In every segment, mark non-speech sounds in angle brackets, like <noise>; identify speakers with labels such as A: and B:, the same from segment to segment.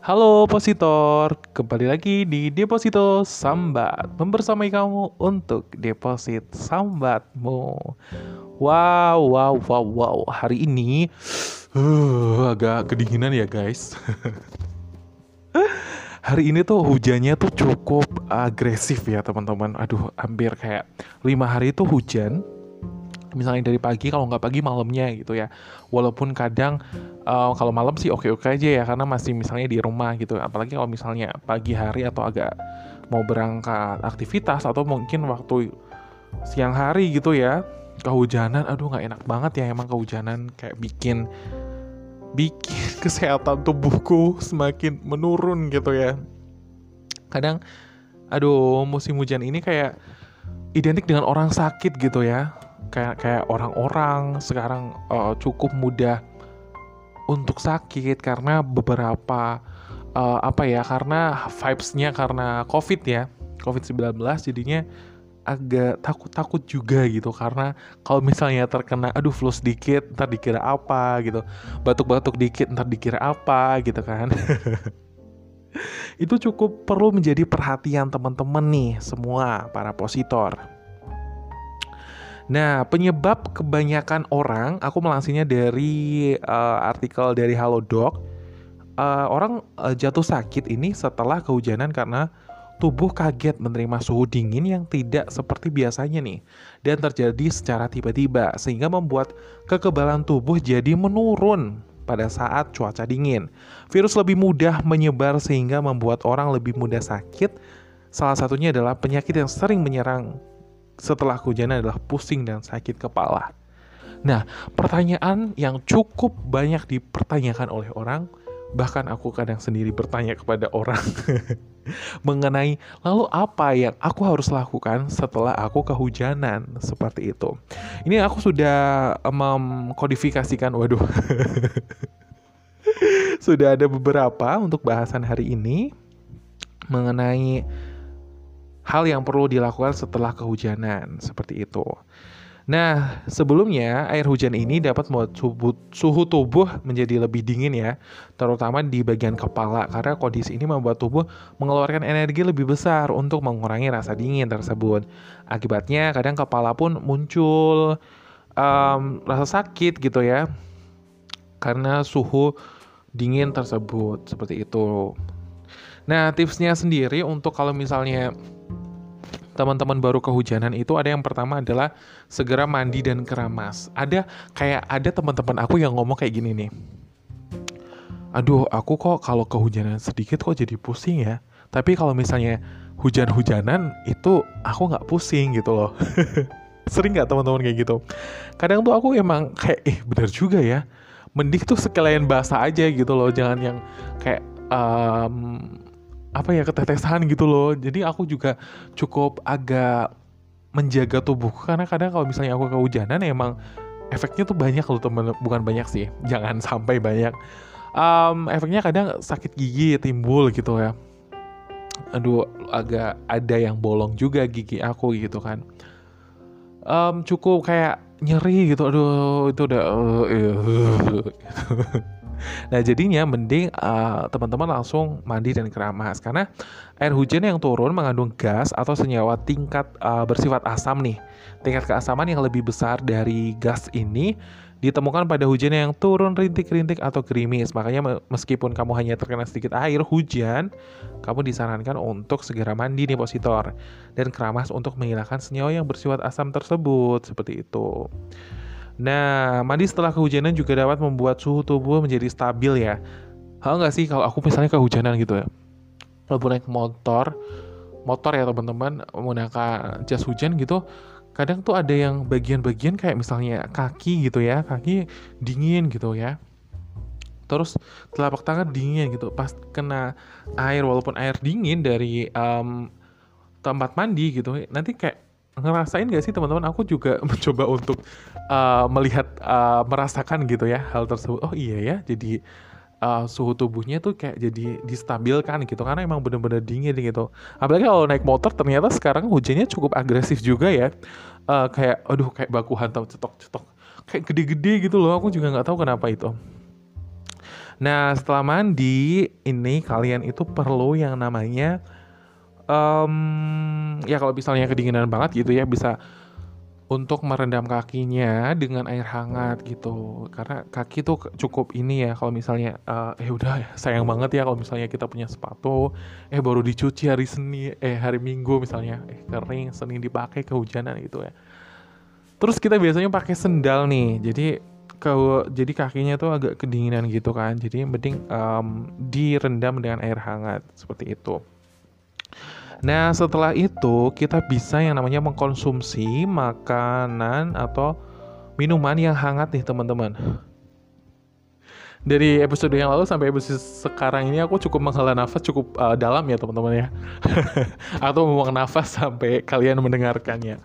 A: Halo Positor, kembali lagi di Deposito Sambat. Membersamai kamu untuk deposit sambatmu. Wow, wow, wow, wow. Hari ini uh, agak kedinginan ya guys. <laughs> Hari ini tuh hujannya tuh cukup agresif ya teman-teman. Aduh, hampir kayak lima hari itu hujan. Misalnya dari pagi kalau nggak pagi malamnya gitu ya. Walaupun kadang uh, kalau malam sih oke-oke aja ya karena masih misalnya di rumah gitu. Apalagi kalau misalnya pagi hari atau agak mau berangkat aktivitas atau mungkin waktu siang hari gitu ya. Kehujanan aduh nggak enak banget ya emang kehujanan. Kayak bikin bikin <laughs> kesehatan tubuhku semakin menurun gitu ya. Kadang aduh musim hujan ini kayak identik dengan orang sakit gitu ya. Kayak kayak orang-orang sekarang uh, cukup mudah untuk sakit karena beberapa uh, apa ya karena vibesnya karena covid ya covid 19 jadinya agak takut-takut juga gitu. Karena kalau misalnya terkena aduh flu sedikit ntar dikira apa gitu. Batuk-batuk dikit ntar dikira apa gitu kan. <laughs> Itu cukup perlu menjadi perhatian teman-teman nih semua para positor Nah, penyebab kebanyakan orang, aku melansirnya dari uh, artikel dari Halodoc, uh, orang uh, jatuh sakit ini setelah kehujanan karena tubuh kaget menerima suhu dingin yang tidak seperti biasanya nih dan terjadi secara tiba-tiba sehingga membuat kekebalan tubuh jadi menurun pada saat cuaca dingin. Virus lebih mudah menyebar sehingga membuat orang lebih mudah sakit. Salah satunya adalah penyakit yang sering menyerang setelah kehujanan adalah pusing dan sakit kepala. Nah, pertanyaan yang cukup banyak dipertanyakan oleh orang, bahkan aku kadang sendiri bertanya kepada orang <laughs> mengenai lalu apa yang aku harus lakukan setelah aku kehujanan seperti itu. Ini aku sudah mengkodifikasikan, waduh, <laughs> sudah ada beberapa untuk bahasan hari ini mengenai hal yang perlu dilakukan setelah kehujanan seperti itu. Nah, sebelumnya air hujan ini dapat membuat suhu tubuh menjadi lebih dingin ya, terutama di bagian kepala karena kondisi ini membuat tubuh mengeluarkan energi lebih besar untuk mengurangi rasa dingin tersebut. Akibatnya kadang kepala pun muncul um, rasa sakit gitu ya, karena suhu dingin tersebut seperti itu. Nah, tipsnya sendiri untuk kalau misalnya teman-teman baru kehujanan itu ada yang pertama adalah segera mandi dan keramas. Ada kayak ada teman-teman aku yang ngomong kayak gini nih. Aduh, aku kok kalau kehujanan sedikit kok jadi pusing ya. Tapi kalau misalnya hujan-hujanan itu aku nggak pusing gitu loh. <laughs> Sering nggak teman-teman kayak gitu? Kadang tuh aku emang kayak eh bener juga ya. Mending tuh sekalian basah aja gitu loh, jangan yang kayak um, apa ya ketetesan gitu loh. Jadi aku juga cukup agak menjaga tubuh karena kadang kalau misalnya aku kehujanan emang efeknya tuh banyak loh temen bukan banyak sih jangan <laughs> sampai banyak. Um, efeknya kadang sakit gigi timbul gitu ya. Aduh agak ada yang bolong juga gigi aku gitu kan. Um, cukup kayak nyeri gitu aduh itu udah uh, uh, <laughs> Nah jadinya mending uh, teman-teman langsung mandi dan keramas karena air hujan yang turun mengandung gas atau senyawa tingkat uh, bersifat asam nih. Tingkat keasaman yang lebih besar dari gas ini ditemukan pada hujan yang turun rintik-rintik atau gerimis. Makanya meskipun kamu hanya terkena sedikit air hujan, kamu disarankan untuk segera mandi depositor dan keramas untuk menghilangkan senyawa yang bersifat asam tersebut seperti itu. Nah, mandi setelah kehujanan juga dapat membuat suhu tubuh menjadi stabil ya. Hal nggak sih kalau aku misalnya kehujanan gitu ya? Kalau naik motor, motor ya teman-teman menggunakan jas hujan gitu, kadang tuh ada yang bagian-bagian kayak misalnya kaki gitu ya, kaki dingin gitu ya. Terus telapak tangan dingin gitu, pas kena air walaupun air dingin dari um, tempat mandi gitu, nanti kayak ngerasain gak sih teman-teman? Aku juga <laughs> mencoba untuk uh, melihat uh, merasakan gitu ya hal tersebut. Oh iya ya jadi uh, suhu tubuhnya tuh kayak jadi distabilkan gitu karena emang bener-bener dingin gitu. Apalagi kalau naik motor ternyata sekarang hujannya cukup agresif juga ya. Uh, kayak aduh kayak baku hantam cetok-cetok. Kayak gede-gede gitu loh aku juga nggak tahu kenapa itu. Nah, setelah mandi, ini kalian itu perlu yang namanya um, ya kalau misalnya kedinginan banget gitu ya bisa untuk merendam kakinya dengan air hangat gitu. Karena kaki tuh cukup ini ya kalau misalnya uh, eh udah sayang banget ya kalau misalnya kita punya sepatu eh baru dicuci hari Senin eh hari Minggu misalnya. Eh kering Senin dipakai kehujanan gitu ya. Terus kita biasanya pakai sendal nih jadi ke jadi kakinya tuh agak kedinginan gitu kan. Jadi penting um, direndam dengan air hangat seperti itu Nah, setelah itu kita bisa yang namanya mengkonsumsi makanan atau minuman yang hangat nih, teman-teman. Dari episode yang lalu sampai episode sekarang ini aku cukup menghela nafas cukup uh, dalam ya, teman-teman ya. <laughs> atau membuang nafas sampai kalian mendengarkannya.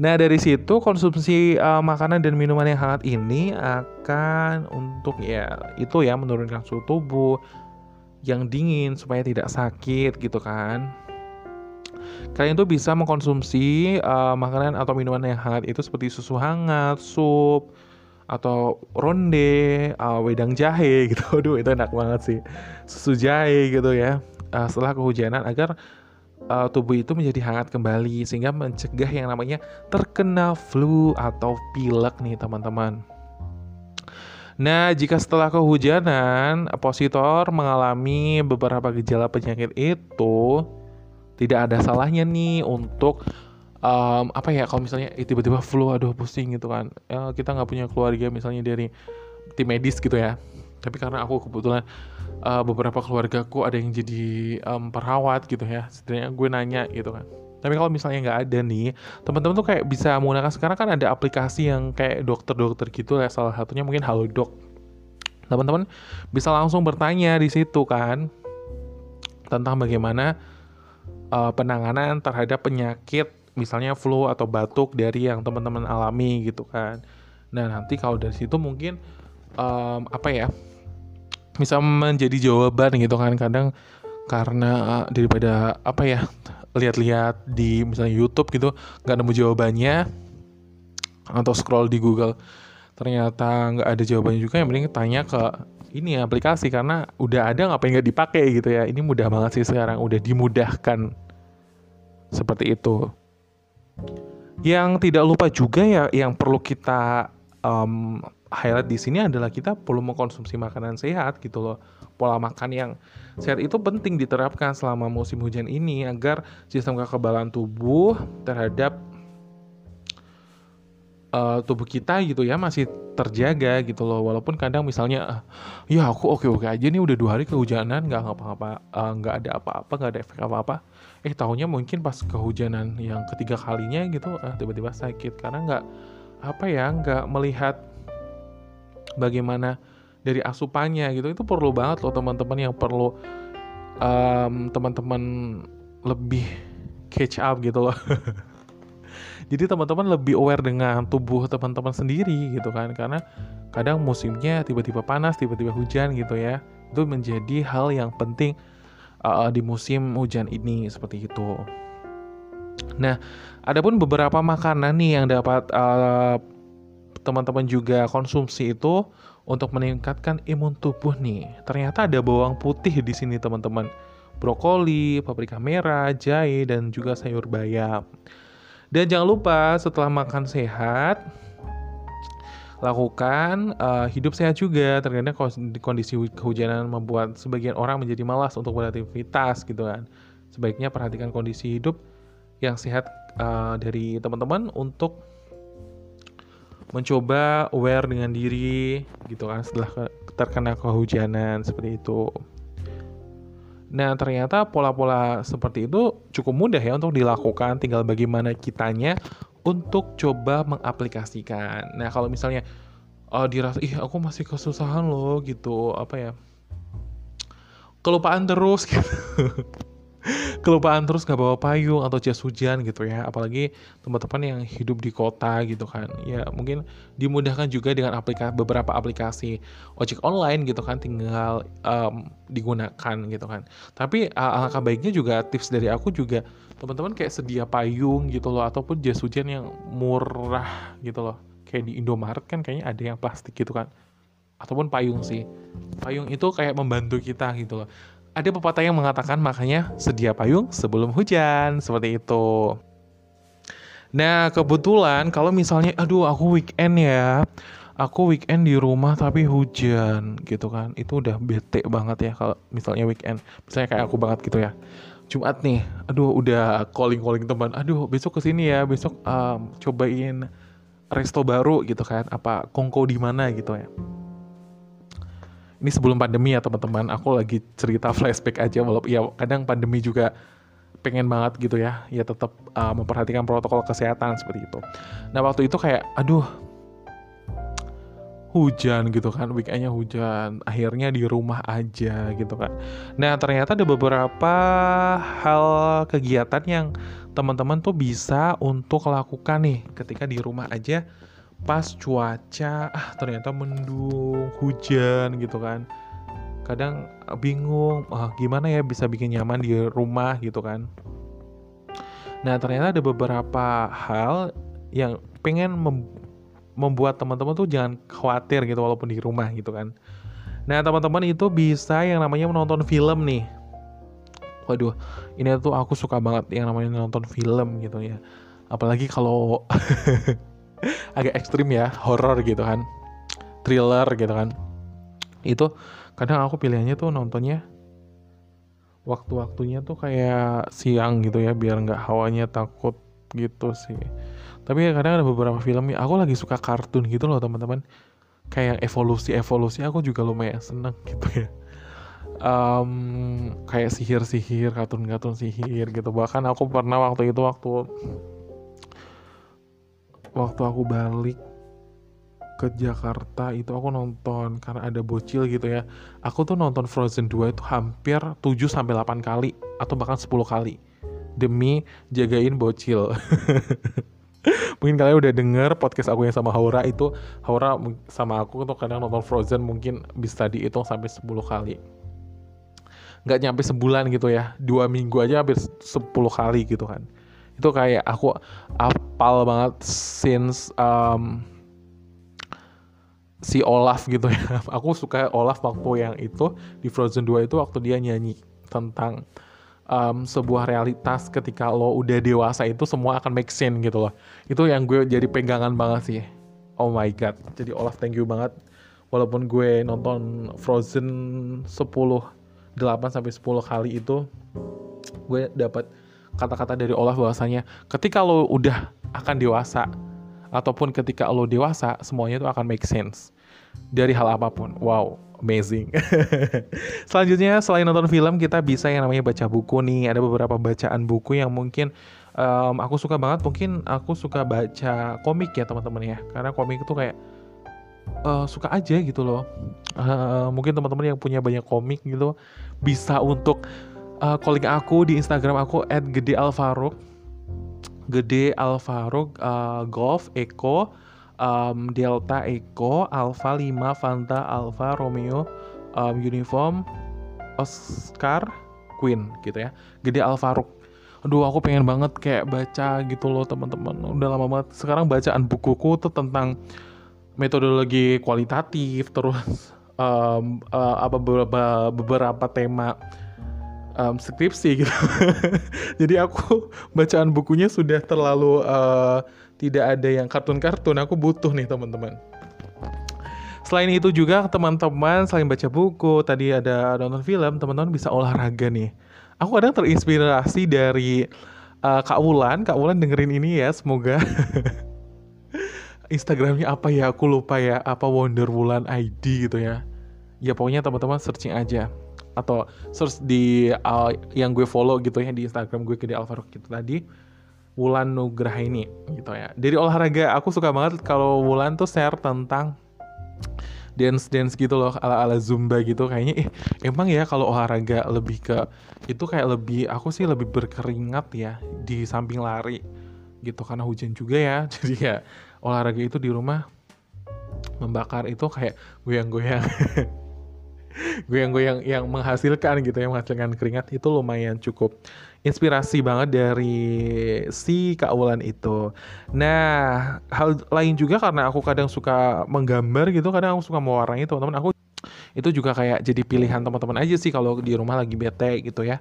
A: Nah, dari situ konsumsi uh, makanan dan minuman yang hangat ini akan untuk ya itu ya menurunkan suhu tubuh yang dingin supaya tidak sakit gitu kan kalian tuh bisa mengkonsumsi uh, makanan atau minuman yang hangat itu seperti susu hangat, sup, atau ronde, uh, wedang jahe <laughs> gitu. Aduh, itu enak banget sih. Susu jahe gitu ya. Uh, setelah kehujanan agar uh, tubuh itu menjadi hangat kembali sehingga mencegah yang namanya terkena flu atau pilek nih teman-teman. Nah, jika setelah kehujanan, positor mengalami beberapa gejala penyakit itu, tidak ada salahnya nih untuk um, apa ya kalau misalnya eh, tiba-tiba flu aduh pusing gitu kan. Ya, kita nggak punya keluarga misalnya dari tim medis gitu ya. Tapi karena aku kebetulan uh, beberapa keluargaku ada yang jadi um, perawat gitu ya. Setidaknya gue nanya gitu kan. Tapi kalau misalnya nggak ada nih teman-teman tuh kayak bisa menggunakan sekarang kan ada aplikasi yang kayak dokter-dokter gitu ya salah satunya mungkin Halodoc. Teman-teman bisa langsung bertanya di situ kan tentang bagaimana uh, penanganan terhadap penyakit misalnya flu atau batuk dari yang teman-teman alami gitu kan. Nah nanti kalau dari situ mungkin um, apa ya bisa menjadi jawaban gitu kan kadang karena uh, daripada apa ya lihat-lihat di misalnya YouTube gitu nggak nemu jawabannya atau scroll di Google ternyata nggak ada jawabannya juga yang mending tanya ke ini aplikasi karena udah ada ngapain nggak dipakai gitu ya. Ini mudah banget sih sekarang udah dimudahkan seperti itu. Yang tidak lupa juga ya yang perlu kita um, highlight di sini adalah kita perlu mengkonsumsi makanan sehat gitu loh. Pola makan yang sehat itu penting diterapkan selama musim hujan ini agar sistem kekebalan tubuh terhadap uh, tubuh kita gitu ya masih terjaga gitu loh. Walaupun kadang misalnya ya aku oke oke aja nih udah dua hari kehujanan nggak ngapa-ngapa uh, nggak ada apa-apa nggak ada efek apa-apa. Eh tahunya mungkin pas kehujanan yang ketiga kalinya gitu uh, tiba-tiba sakit. Karena nggak apa ya nggak melihat bagaimana dari asupannya gitu. Itu perlu banget loh teman-teman yang perlu um, teman-teman lebih catch up gitu loh <laughs> jadi teman-teman lebih aware dengan tubuh teman-teman sendiri gitu kan. Karena kadang musimnya tiba-tiba panas tiba-tiba hujan gitu ya. Itu menjadi hal yang penting uh, di musim hujan ini seperti itu. Nah adapun beberapa makanan nih yang dapat uh, teman-teman juga konsumsi itu untuk meningkatkan imun tubuh nih. Ternyata ada bawang putih di sini teman-teman. Brokoli, paprika merah, jahe, dan juga sayur bayam. Dan jangan lupa setelah makan sehat, lakukan uh, hidup sehat juga. Terkadang kondisi kehujanan membuat sebagian orang menjadi malas untuk beraktivitas gitu kan. Sebaiknya perhatikan kondisi hidup yang sehat uh, dari teman-teman untuk mencoba aware dengan diri gitu kan setelah terkena kehujanan seperti itu. Nah, ternyata pola-pola seperti itu cukup mudah ya untuk dilakukan, tinggal bagaimana kitanya untuk coba mengaplikasikan. Nah, kalau misalnya uh, dirasa, ih aku masih kesusahan loh gitu, apa ya, kelupaan terus <laughs> gitu kelupaan terus nggak bawa payung atau jas hujan gitu ya. Apalagi teman-teman yang hidup di kota gitu kan. Ya mungkin dimudahkan juga dengan aplikasi beberapa aplikasi ojek online gitu kan tinggal um, digunakan gitu kan. Tapi alangkah baiknya juga tips dari aku juga teman-teman kayak sedia payung gitu loh ataupun jas hujan yang murah gitu loh. Kayak di Indomaret kan kayaknya ada yang plastik gitu kan. Ataupun payung sih. Payung itu kayak membantu kita gitu loh ada pepatah yang mengatakan makanya sedia payung sebelum hujan seperti itu. Nah kebetulan kalau misalnya aduh aku weekend ya aku weekend di rumah tapi hujan gitu kan. Itu udah bete banget ya kalau misalnya weekend. Misalnya kayak aku banget gitu ya. Jumat nih, aduh udah calling calling teman, aduh besok ke sini ya, besok um, cobain resto baru gitu kan, apa kongko di mana gitu ya. Ini sebelum pandemi ya teman-teman, aku lagi cerita <laughs> flashback aja, walaupun ya kadang pandemi juga pengen banget gitu ya, ya tetap uh, memperhatikan protokol kesehatan seperti itu. Nah waktu itu kayak, aduh hujan gitu kan weekendnya hujan. Akhirnya di rumah aja gitu kan. Nah ternyata ada beberapa hal kegiatan yang teman-teman tuh bisa untuk lakukan nih ketika di rumah aja pas cuaca ah ternyata mendung hujan gitu kan kadang bingung ah, gimana ya bisa bikin nyaman di rumah gitu kan nah ternyata ada beberapa hal yang pengen membuat teman-teman tuh jangan khawatir gitu walaupun di rumah gitu kan. Nah teman-teman itu bisa yang namanya menonton film nih. Waduh, ini tuh aku suka banget yang namanya nonton film gitu ya. Apalagi kalau <laughs> <laughs> agak ekstrim ya, horror gitu kan, thriller gitu kan. Itu kadang aku pilihannya tuh nontonnya waktu-waktunya tuh kayak siang gitu ya, biar nggak hawanya takut gitu sih. Tapi kadang ada beberapa film aku lagi suka kartun gitu loh teman-teman. Kayak evolusi evolusi aku juga lumayan seneng gitu ya. Um, kayak sihir-sihir kartun-kartun sihir gitu. Bahkan aku pernah waktu itu waktu waktu aku balik ke Jakarta itu aku nonton karena ada bocil gitu ya. Aku tuh nonton Frozen 2 itu hampir 7 sampai 8 kali atau bahkan 10 kali demi jagain bocil. <laughs> mungkin kalian udah denger podcast aku yang sama Haura itu Haura sama aku tuh kadang nonton Frozen mungkin bisa dihitung sampai 10 kali nggak nyampe sebulan gitu ya dua minggu aja hampir 10 kali gitu kan itu kayak aku apal banget since um, si Olaf gitu ya <laughs> aku suka Olaf waktu yang itu di Frozen 2 itu waktu dia nyanyi tentang um, sebuah realitas ketika lo udah dewasa itu semua akan make sense gitu loh. Itu yang gue jadi pegangan banget sih. Oh my god. Jadi Olaf thank you banget. Walaupun gue nonton Frozen 10 8 sampai 10 kali itu gue dapat kata-kata dari Olaf bahwasanya ketika lo udah akan dewasa ataupun ketika lo dewasa semuanya itu akan make sense dari hal apa pun. Wow, amazing. <laughs> Selanjutnya selain nonton film kita bisa yang namanya baca buku nih. Ada beberapa bacaan buku yang mungkin um, aku suka banget. Mungkin aku suka baca komik ya teman-teman ya. Karena komik itu kayak uh, suka aja gitu loh. Uh, mungkin teman-teman yang punya banyak komik gitu bisa untuk uh, calling aku di Instagram aku @gedealfaruk. Gede Alfaruk uh, Golf Eko um, Delta Echo Alpha 5 Fanta Alpha Romeo um, Uniform Oscar Queen gitu ya. Gede Alfaruk aduh aku pengen banget kayak baca gitu loh teman-teman. Udah lama banget. Sekarang bacaan bukuku tuh tentang metodologi kualitatif terus um, uh, apa beberapa beberapa tema um, skripsi gitu. <laughs> Jadi aku <laughs> bacaan bukunya sudah terlalu uh, tidak ada yang kartun-kartun. Aku butuh nih teman-teman. Selain itu juga teman-teman selain baca buku tadi ada nonton film teman-teman bisa olahraga nih. Aku kadang terinspirasi dari uh, Kak Wulan. Kak Wulan dengerin ini ya semoga. <laughs> Instagramnya apa ya? Aku lupa ya apa Wonder Wulan ID gitu ya. Ya pokoknya teman-teman searching aja atau search di uh, yang gue follow gitu ya di Instagram gue ke di Alvaro gitu tadi Wulan Nugraha ini gitu ya. Dari olahraga aku suka banget kalau Wulan tuh share tentang dance dance gitu loh ala ala zumba gitu. Kayaknya eh emang ya kalau olahraga lebih ke itu kayak lebih aku sih lebih berkeringat ya di samping lari gitu. Karena hujan juga ya <laughs> jadi ya olahraga itu di rumah membakar itu kayak goyang-goyang <laughs> gue yang yang menghasilkan gitu yang menghasilkan keringat itu lumayan cukup inspirasi banget dari si Kak Wulan itu. Nah, hal lain juga karena aku kadang suka menggambar gitu, kadang aku suka mewarnai teman-teman. Aku itu juga kayak jadi pilihan teman-teman aja sih kalau di rumah lagi bete gitu ya.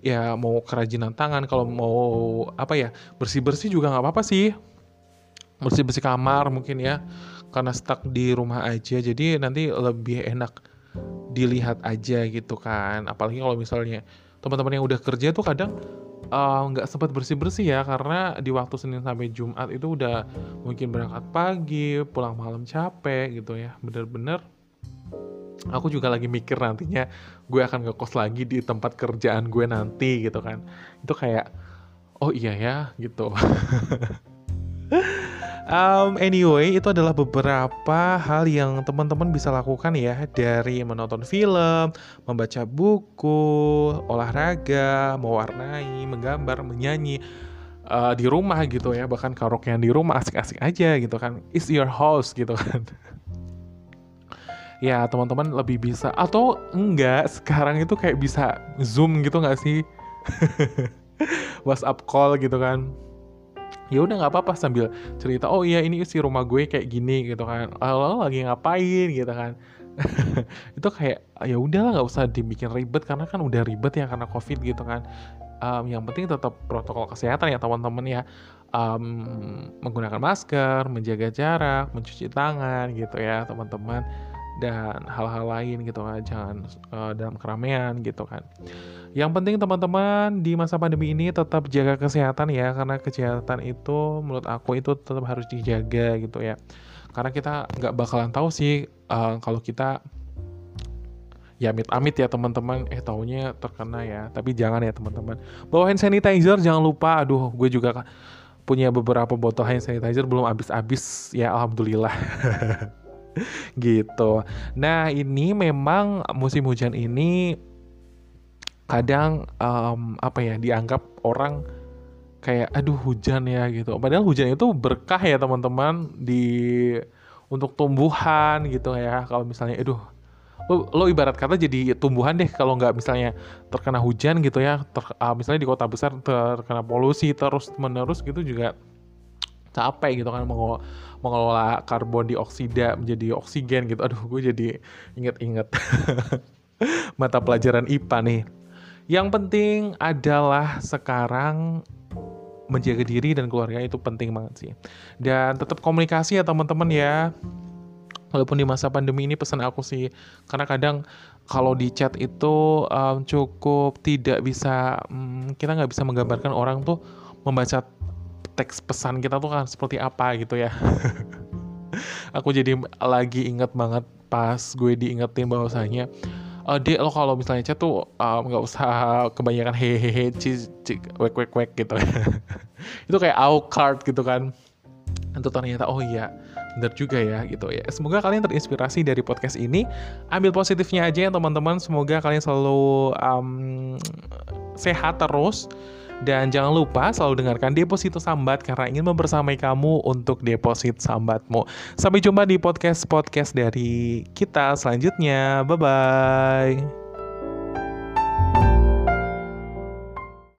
A: Ya mau kerajinan tangan, kalau mau apa ya bersih-bersih juga nggak apa-apa sih. Bersih-bersih kamar mungkin ya, karena stuck di rumah aja, jadi nanti lebih enak dilihat aja gitu kan. Apalagi kalau misalnya teman-teman yang udah kerja tuh kadang eh, nggak uh, sempat bersih-bersih ya karena di waktu Senin sampai Jumat itu udah mungkin berangkat pagi pulang malam capek gitu ya. Bener-bener aku juga lagi mikir nantinya gue akan ngekos lagi di tempat kerjaan gue nanti gitu kan. Itu kayak oh iya ya gitu <laughs> Um, anyway, itu adalah beberapa hal yang teman-teman bisa lakukan ya dari menonton film, membaca buku, olahraga, mewarnai, menggambar, menyanyi uh, di rumah gitu ya. Bahkan karaokean di rumah asik-asik aja gitu kan. It's your house gitu kan. ya teman-teman lebih bisa atau enggak sekarang itu kayak bisa zoom gitu nggak sih <laughs> WhatsApp call gitu kan ya udah nggak apa-apa sambil cerita oh iya ini isi rumah gue kayak gini gitu kan. Lo lagi ngapain? gitu kan. <laughs> Itu kayak ya udahlah nggak usah dibikin ribet karena kan udah ribet ya karena covid gitu kan. Um, yang penting tetap protokol kesehatan ya teman-teman ya. Um, menggunakan masker menjaga jarak mencuci tangan gitu ya teman-teman dan hal-hal lain gitu kan jangan uh, dalam keramaian gitu kan. Yang penting teman-teman di masa pandemi ini tetap jaga kesehatan ya karena kesehatan itu menurut aku itu tetap harus dijaga gitu ya. Karena kita nggak bakalan tahu sih uh, kalau kita ya amit-amit ya teman-teman eh taunya terkena ya. Tapi jangan ya teman-teman. Bawa hand sanitizer jangan lupa. Aduh gue juga punya beberapa botol hand sanitizer belum habis-habis ya alhamdulillah <laughs> gitu. Nah ini memang musim hujan ini kadang um, apa ya dianggap orang kayak aduh hujan ya gitu. Padahal hujan itu berkah ya teman-teman di untuk tumbuhan gitu ya. Kalau misalnya aduh lo, lo ibarat kata jadi tumbuhan deh kalau nggak misalnya terkena hujan gitu ya ter, uh, misalnya di kota besar terkena polusi terus menerus gitu juga capek gitu kan mengelola karbon dioksida menjadi oksigen gitu. Aduh, gue jadi inget-inget <laughs> mata pelajaran IPA nih. Yang penting adalah sekarang menjaga diri dan keluarga itu penting banget sih. Dan tetap komunikasi ya teman-teman ya. Walaupun di masa pandemi ini pesan aku sih, karena kadang kalau di chat itu um, cukup tidak bisa, um, kita nggak bisa menggambarkan orang tuh membaca teks pesan kita tuh kan seperti apa gitu ya. <laughs> aku jadi lagi inget banget pas gue diingetin bahwasanya uh, dia lo kalau misalnya chat tuh nggak um, usah kebanyakan hehehe ci, ci, wek wek wek gitu. <laughs> Itu kayak au card gitu kan. Itu ternyata oh iya bener juga ya gitu ya. Semoga kalian terinspirasi dari podcast ini. Ambil positifnya aja ya teman-teman. Semoga kalian selalu um, sehat terus dan jangan lupa selalu dengarkan Deposito Sambat karena ingin membersamai kamu untuk deposit sambatmu. Sampai jumpa di podcast-podcast dari kita selanjutnya. Bye-bye.